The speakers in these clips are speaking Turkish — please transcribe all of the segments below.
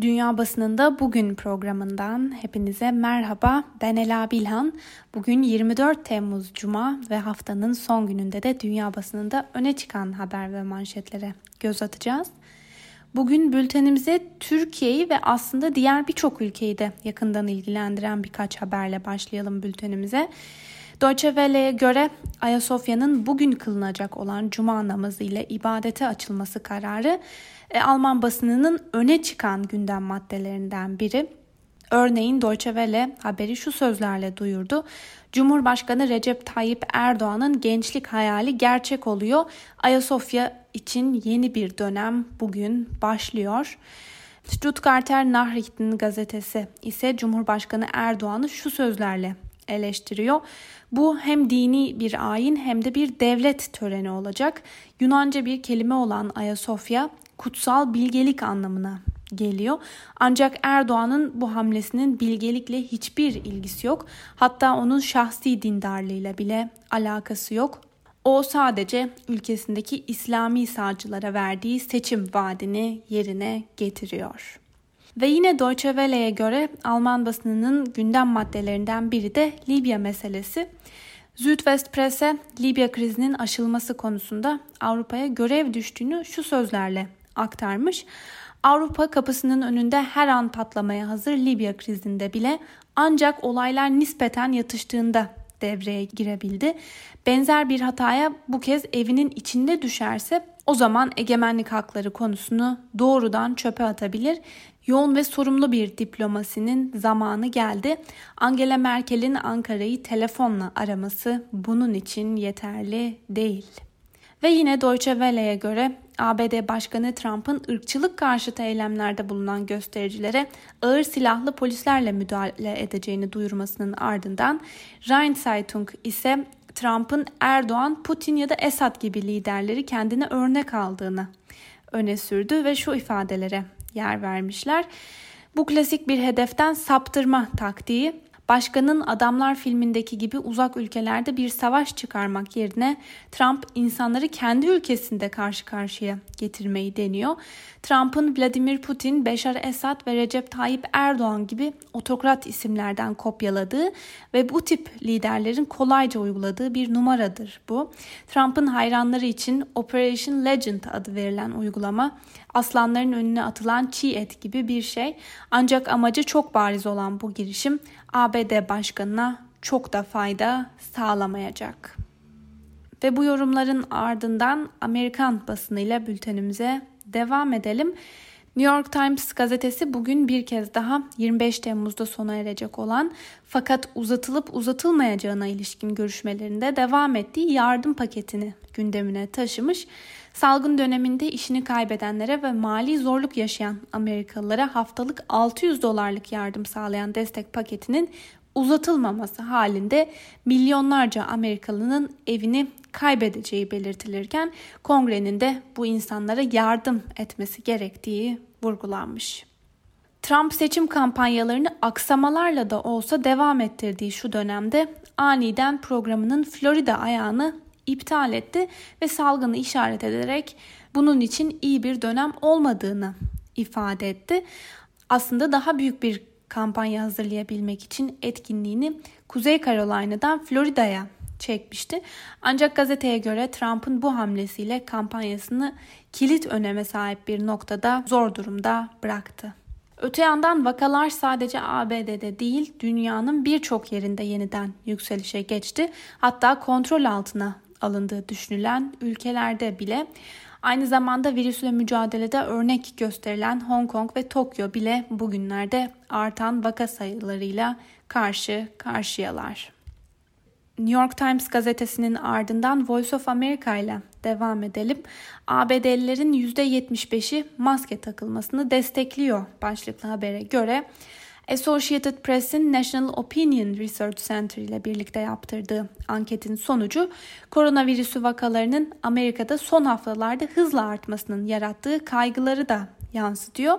Dünya Basınında Bugün programından hepinize merhaba. Ben Ela Bilhan. Bugün 24 Temmuz Cuma ve haftanın son gününde de Dünya Basınında öne çıkan haber ve manşetlere göz atacağız. Bugün bültenimize Türkiye'yi ve aslında diğer birçok ülkeyi de yakından ilgilendiren birkaç haberle başlayalım bültenimize. Deutsche Welle'ye göre Ayasofya'nın bugün kılınacak olan cuma namazı ile ibadete açılması kararı e, Alman basınının öne çıkan gündem maddelerinden biri. Örneğin Deutsche Welle haberi şu sözlerle duyurdu. Cumhurbaşkanı Recep Tayyip Erdoğan'ın gençlik hayali gerçek oluyor. Ayasofya için yeni bir dönem bugün başlıyor. Stuttgarter Nachrichten gazetesi ise Cumhurbaşkanı Erdoğan'ı şu sözlerle eleştiriyor. Bu hem dini bir ayin hem de bir devlet töreni olacak. Yunanca bir kelime olan Ayasofya kutsal bilgelik anlamına geliyor. Ancak Erdoğan'ın bu hamlesinin bilgelikle hiçbir ilgisi yok. Hatta onun şahsi dindarlığıyla bile alakası yok. O sadece ülkesindeki İslami sağcılara verdiği seçim vaadini yerine getiriyor. Ve yine Deutsche Welle'ye göre Alman basınının gündem maddelerinden biri de Libya meselesi. Südwestpresse Libya krizinin aşılması konusunda Avrupa'ya görev düştüğünü şu sözlerle aktarmış. Avrupa kapısının önünde her an patlamaya hazır Libya krizinde bile ancak olaylar nispeten yatıştığında devreye girebildi. Benzer bir hataya bu kez evinin içinde düşerse o zaman egemenlik hakları konusunu doğrudan çöpe atabilir. Yoğun ve sorumlu bir diplomasinin zamanı geldi. Angela Merkel'in Ankara'yı telefonla araması bunun için yeterli değil. Ve yine Deutsche Welle'ye göre ABD Başkanı Trump'ın ırkçılık karşıtı eylemlerde bulunan göstericilere ağır silahlı polislerle müdahale edeceğini duyurmasının ardından Rhein Zeitung ise Trump'ın Erdoğan, Putin ya da Esad gibi liderleri kendine örnek aldığını öne sürdü ve şu ifadelere yer vermişler. Bu klasik bir hedeften saptırma taktiği Başkanın Adamlar filmindeki gibi uzak ülkelerde bir savaş çıkarmak yerine Trump insanları kendi ülkesinde karşı karşıya getirmeyi deniyor. Trump'ın Vladimir Putin, Beşar Esad ve Recep Tayyip Erdoğan gibi otokrat isimlerden kopyaladığı ve bu tip liderlerin kolayca uyguladığı bir numaradır bu. Trump'ın hayranları için Operation Legend adı verilen uygulama aslanların önüne atılan çiğ et gibi bir şey. Ancak amacı çok bariz olan bu girişim ABD başkanına çok da fayda sağlamayacak. Ve bu yorumların ardından Amerikan basınıyla bültenimize devam edelim. New York Times gazetesi bugün bir kez daha 25 Temmuz'da sona erecek olan fakat uzatılıp uzatılmayacağına ilişkin görüşmelerinde devam ettiği yardım paketini gündemine taşımış. Salgın döneminde işini kaybedenlere ve mali zorluk yaşayan Amerikalılara haftalık 600 dolarlık yardım sağlayan destek paketinin uzatılmaması halinde milyonlarca Amerikalının evini kaybedeceği belirtilirken kongrenin de bu insanlara yardım etmesi gerektiği vurgulanmış. Trump seçim kampanyalarını aksamalarla da olsa devam ettirdiği şu dönemde aniden programının Florida ayağını iptal etti ve salgını işaret ederek bunun için iyi bir dönem olmadığını ifade etti. Aslında daha büyük bir kampanya hazırlayabilmek için etkinliğini Kuzey Carolina'dan Florida'ya çekmişti. Ancak gazeteye göre Trump'ın bu hamlesiyle kampanyasını kilit öneme sahip bir noktada zor durumda bıraktı. Öte yandan vakalar sadece ABD'de değil dünyanın birçok yerinde yeniden yükselişe geçti. Hatta kontrol altına alındığı düşünülen ülkelerde bile aynı zamanda virüsle mücadelede örnek gösterilen Hong Kong ve Tokyo bile bugünlerde artan vaka sayılarıyla karşı karşıyalar. New York Times gazetesinin ardından Voice of America ile devam edelim. ABD'lilerin %75'i maske takılmasını destekliyor başlıklı habere göre. Associated Press'in National Opinion Research Center ile birlikte yaptırdığı anketin sonucu koronavirüsü vakalarının Amerika'da son haftalarda hızla artmasının yarattığı kaygıları da yansıtıyor.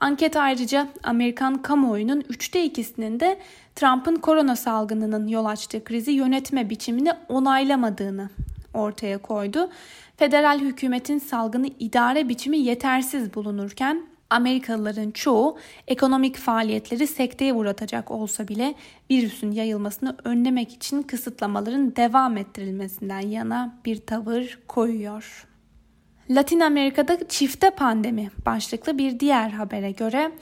Anket ayrıca Amerikan kamuoyunun üçte ikisinin de Trump'ın korona salgınının yol açtığı krizi yönetme biçimini onaylamadığını ortaya koydu. Federal hükümetin salgını idare biçimi yetersiz bulunurken Amerikalıların çoğu ekonomik faaliyetleri sekteye uğratacak olsa bile virüsün yayılmasını önlemek için kısıtlamaların devam ettirilmesinden yana bir tavır koyuyor. Latin Amerika'da çifte pandemi başlıklı bir diğer habere göre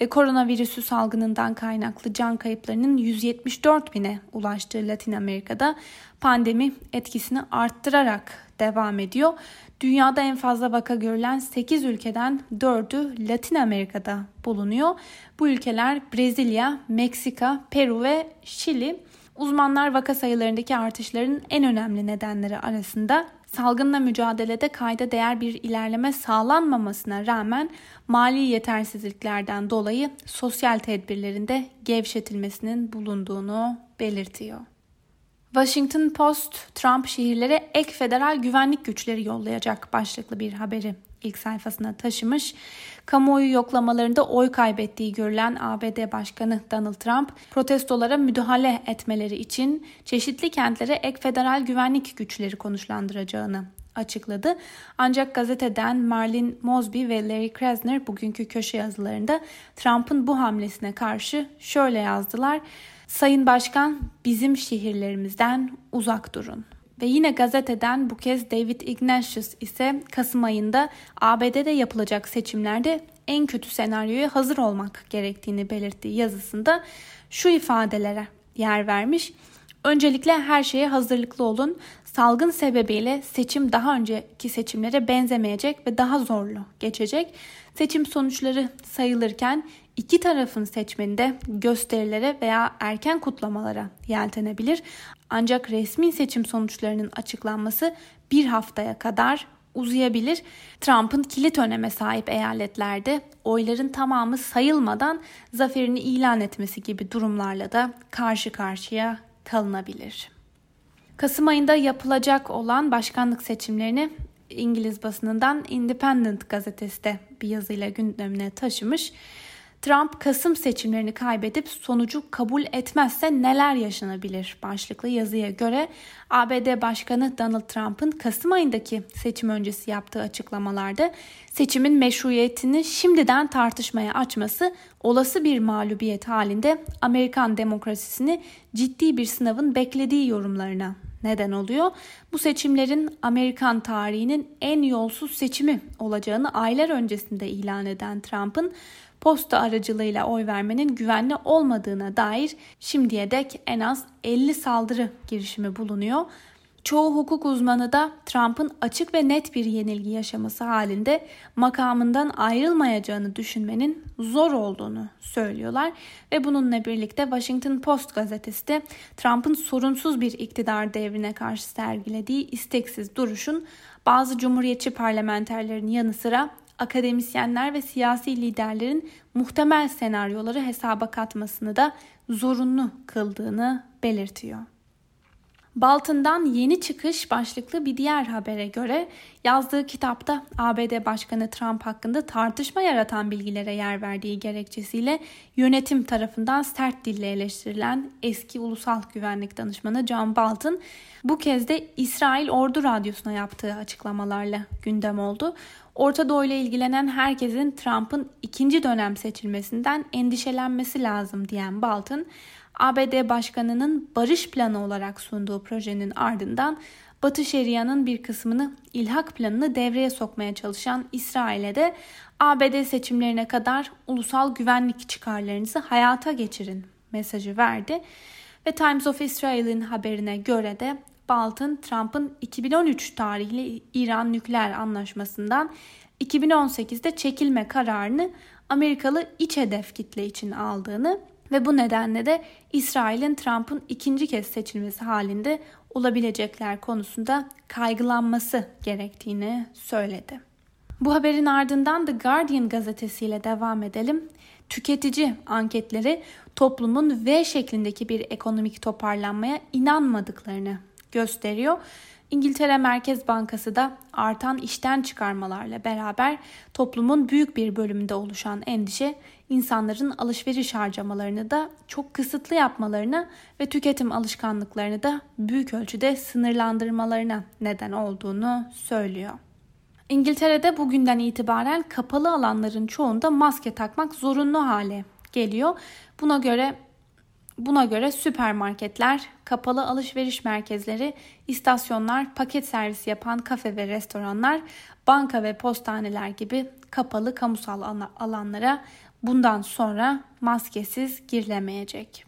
e, koronavirüsü salgınından kaynaklı can kayıplarının 174 bine ulaştığı Latin Amerika'da pandemi etkisini arttırarak devam ediyor. Dünyada en fazla vaka görülen 8 ülkeden 4'ü Latin Amerika'da bulunuyor. Bu ülkeler Brezilya, Meksika, Peru ve Şili. Uzmanlar vaka sayılarındaki artışların en önemli nedenleri arasında salgınla mücadelede kayda değer bir ilerleme sağlanmamasına rağmen mali yetersizliklerden dolayı sosyal tedbirlerinde gevşetilmesinin bulunduğunu belirtiyor. Washington Post, Trump şehirlere ek federal güvenlik güçleri yollayacak başlıklı bir haberi ilk sayfasına taşımış. Kamuoyu yoklamalarında oy kaybettiği görülen ABD Başkanı Donald Trump, protestolara müdahale etmeleri için çeşitli kentlere ek federal güvenlik güçleri konuşlandıracağını açıkladı. Ancak gazeteden Marlin Mosby ve Larry Krasner bugünkü köşe yazılarında Trump'ın bu hamlesine karşı şöyle yazdılar. Sayın Başkan bizim şehirlerimizden uzak durun. Ve yine gazeteden bu kez David Ignatius ise Kasım ayında ABD'de yapılacak seçimlerde en kötü senaryoya hazır olmak gerektiğini belirttiği yazısında şu ifadelere yer vermiş. Öncelikle her şeye hazırlıklı olun. Salgın sebebiyle seçim daha önceki seçimlere benzemeyecek ve daha zorlu geçecek. Seçim sonuçları sayılırken iki tarafın seçmeni de gösterilere veya erken kutlamalara yeltenebilir. Ancak resmi seçim sonuçlarının açıklanması bir haftaya kadar uzayabilir. Trump'ın kilit öneme sahip eyaletlerde oyların tamamı sayılmadan zaferini ilan etmesi gibi durumlarla da karşı karşıya kalınabilir. Kasım ayında yapılacak olan başkanlık seçimlerini İngiliz basınından Independent gazetesi de bir yazıyla gündemine taşımış. Trump Kasım seçimlerini kaybedip sonucu kabul etmezse neler yaşanabilir başlıklı yazıya göre ABD Başkanı Donald Trump'ın Kasım ayındaki seçim öncesi yaptığı açıklamalarda seçimin meşruiyetini şimdiden tartışmaya açması olası bir mağlubiyet halinde Amerikan demokrasisini ciddi bir sınavın beklediği yorumlarına neden oluyor. Bu seçimlerin Amerikan tarihinin en yolsuz seçimi olacağını aylar öncesinde ilan eden Trump'ın posta aracılığıyla oy vermenin güvenli olmadığına dair şimdiye dek en az 50 saldırı girişimi bulunuyor. Çoğu hukuk uzmanı da Trump'ın açık ve net bir yenilgi yaşaması halinde makamından ayrılmayacağını düşünmenin zor olduğunu söylüyorlar ve bununla birlikte Washington Post gazetesi de Trump'ın sorunsuz bir iktidar devrine karşı sergilediği isteksiz duruşun bazı cumhuriyetçi parlamenterlerin yanı sıra akademisyenler ve siyasi liderlerin muhtemel senaryoları hesaba katmasını da zorunlu kıldığını belirtiyor. Baltın'dan yeni çıkış başlıklı bir diğer habere göre yazdığı kitapta ABD Başkanı Trump hakkında tartışma yaratan bilgilere yer verdiği gerekçesiyle yönetim tarafından sert dille eleştirilen eski ulusal güvenlik danışmanı John Bolton bu kez de İsrail Ordu Radyosu'na yaptığı açıklamalarla gündem oldu. Orta Doğu ile ilgilenen herkesin Trump'ın ikinci dönem seçilmesinden endişelenmesi lazım diyen Bolton, ABD Başkanı'nın barış planı olarak sunduğu projenin ardından Batı Şeria'nın bir kısmını ilhak planını devreye sokmaya çalışan İsrail'e de ABD seçimlerine kadar ulusal güvenlik çıkarlarınızı hayata geçirin mesajı verdi. Ve Times of Israel'in haberine göre de Bolton, Trump'ın 2013 tarihli İran nükleer anlaşmasından 2018'de çekilme kararını Amerikalı iç hedef kitle için aldığını ve bu nedenle de İsrail'in Trump'ın ikinci kez seçilmesi halinde olabilecekler konusunda kaygılanması gerektiğini söyledi. Bu haberin ardından The Guardian gazetesiyle devam edelim. Tüketici anketleri toplumun V şeklindeki bir ekonomik toparlanmaya inanmadıklarını gösteriyor. İngiltere Merkez Bankası da artan işten çıkarmalarla beraber toplumun büyük bir bölümünde oluşan endişe insanların alışveriş harcamalarını da çok kısıtlı yapmalarına ve tüketim alışkanlıklarını da büyük ölçüde sınırlandırmalarına neden olduğunu söylüyor. İngiltere'de bugünden itibaren kapalı alanların çoğunda maske takmak zorunlu hale geliyor. Buna göre Buna göre süpermarketler, kapalı alışveriş merkezleri, istasyonlar, paket servisi yapan kafe ve restoranlar, banka ve postaneler gibi kapalı kamusal alanlara bundan sonra maskesiz girilemeyecek.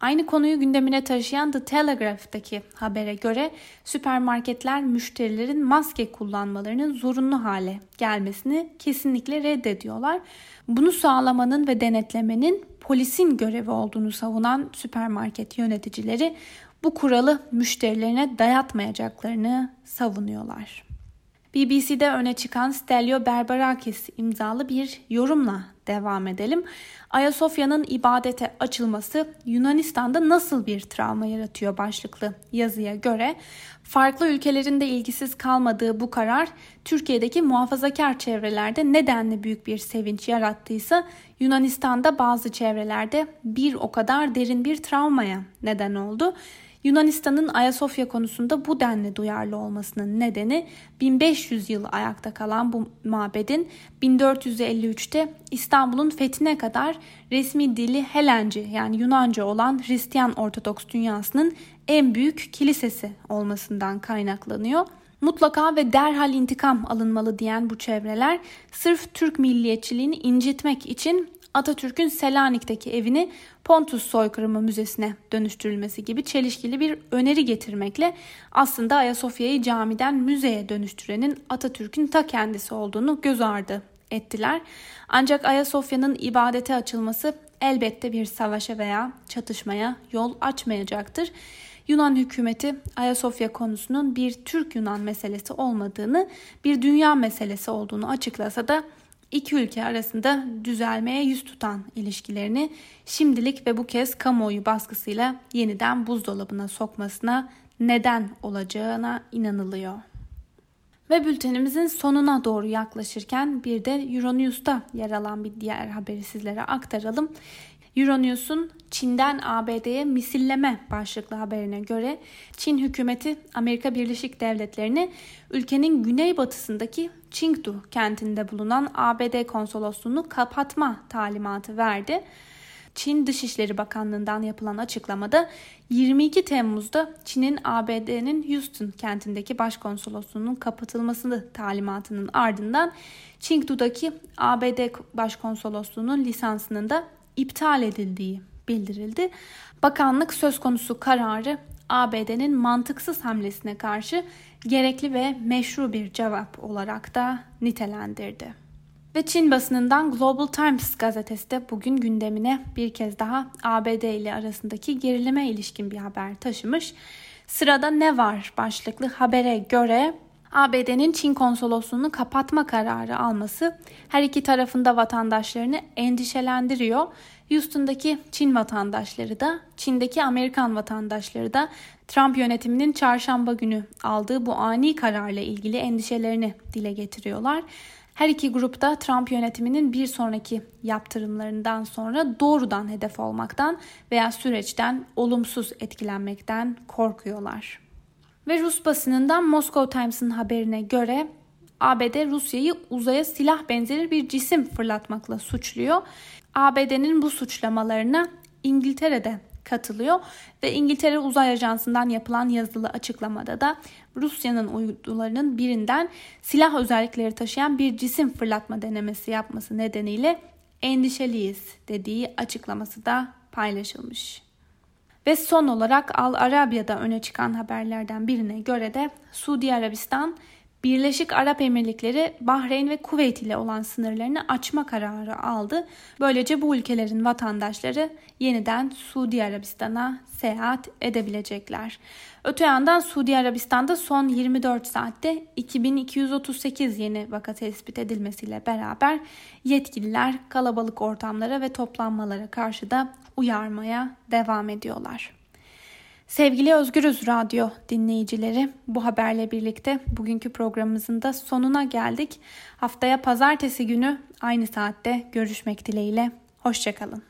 Aynı konuyu gündemine taşıyan The Telegraph'taki habere göre süpermarketler müşterilerin maske kullanmalarının zorunlu hale gelmesini kesinlikle reddediyorlar. Bunu sağlamanın ve denetlemenin polisin görevi olduğunu savunan süpermarket yöneticileri bu kuralı müşterilerine dayatmayacaklarını savunuyorlar. BBC'de öne çıkan Stelio Berberakis imzalı bir yorumla devam edelim. Ayasofya'nın ibadete açılması Yunanistan'da nasıl bir travma yaratıyor başlıklı yazıya göre farklı ülkelerin de ilgisiz kalmadığı bu karar Türkiye'deki muhafazakar çevrelerde nedenli büyük bir sevinç yarattıysa Yunanistan'da bazı çevrelerde bir o kadar derin bir travmaya neden oldu. Yunanistan'ın Ayasofya konusunda bu denli duyarlı olmasının nedeni 1500 yıl ayakta kalan bu mabedin 1453'te İstanbul'un fethine kadar resmi dili Helenci yani Yunanca olan Hristiyan Ortodoks dünyasının en büyük kilisesi olmasından kaynaklanıyor. Mutlaka ve derhal intikam alınmalı diyen bu çevreler sırf Türk milliyetçiliğini incitmek için Atatürk'ün Selanik'teki evini Pontus Soykırımı Müzesi'ne dönüştürülmesi gibi çelişkili bir öneri getirmekle aslında Ayasofya'yı camiden müzeye dönüştürenin Atatürk'ün ta kendisi olduğunu göz ardı ettiler. Ancak Ayasofya'nın ibadete açılması elbette bir savaşa veya çatışmaya yol açmayacaktır. Yunan hükümeti Ayasofya konusunun bir Türk-Yunan meselesi olmadığını, bir dünya meselesi olduğunu açıklasa da iki ülke arasında düzelmeye yüz tutan ilişkilerini şimdilik ve bu kez kamuoyu baskısıyla yeniden buzdolabına sokmasına neden olacağına inanılıyor. Ve bültenimizin sonuna doğru yaklaşırken bir de Euronews'ta yer alan bir diğer haberi sizlere aktaralım. Euronews'un Çin'den ABD'ye misilleme başlıklı haberine göre Çin hükümeti Amerika Birleşik Devletleri'ni ülkenin güneybatısındaki Chengdu kentinde bulunan ABD konsolosluğunu kapatma talimatı verdi. Çin Dışişleri Bakanlığı'ndan yapılan açıklamada 22 Temmuz'da Çin'in ABD'nin Houston kentindeki başkonsolosluğunun kapatılmasını talimatının ardından Chengdu'daki ABD başkonsolosluğunun lisansının da iptal edildiği bildirildi. Bakanlık söz konusu kararı ABD'nin mantıksız hamlesine karşı gerekli ve meşru bir cevap olarak da nitelendirdi. Ve Çin basınından Global Times gazetesi de bugün gündemine bir kez daha ABD ile arasındaki gerilime ilişkin bir haber taşımış. Sırada ne var başlıklı habere göre ABD'nin Çin konsolosluğunu kapatma kararı alması her iki tarafında vatandaşlarını endişelendiriyor. Houston'daki Çin vatandaşları da, Çin'deki Amerikan vatandaşları da Trump yönetiminin çarşamba günü aldığı bu ani kararla ilgili endişelerini dile getiriyorlar. Her iki grupta Trump yönetiminin bir sonraki yaptırımlarından sonra doğrudan hedef olmaktan veya süreçten olumsuz etkilenmekten korkuyorlar. Ve Rus basınından Moscow Times'ın haberine göre ABD Rusya'yı uzaya silah benzeri bir cisim fırlatmakla suçluyor. ABD'nin bu suçlamalarına İngiltere'de katılıyor ve İngiltere Uzay Ajansı'ndan yapılan yazılı açıklamada da Rusya'nın uydularının birinden silah özellikleri taşıyan bir cisim fırlatma denemesi yapması nedeniyle endişeliyiz dediği açıklaması da paylaşılmış. Ve son olarak Al Arabya'da öne çıkan haberlerden birine göre de Suudi Arabistan Birleşik Arap Emirlikleri Bahreyn ve Kuveyt ile olan sınırlarını açma kararı aldı. Böylece bu ülkelerin vatandaşları yeniden Suudi Arabistan'a seyahat edebilecekler. Öte yandan Suudi Arabistan'da son 24 saatte 2238 yeni vaka tespit edilmesiyle beraber yetkililer kalabalık ortamlara ve toplanmalara karşı da uyarmaya devam ediyorlar. Sevgili Özgürüz Radyo dinleyicileri, bu haberle birlikte bugünkü programımızın da sonuna geldik. Haftaya pazartesi günü aynı saatte görüşmek dileğiyle. Hoşçakalın.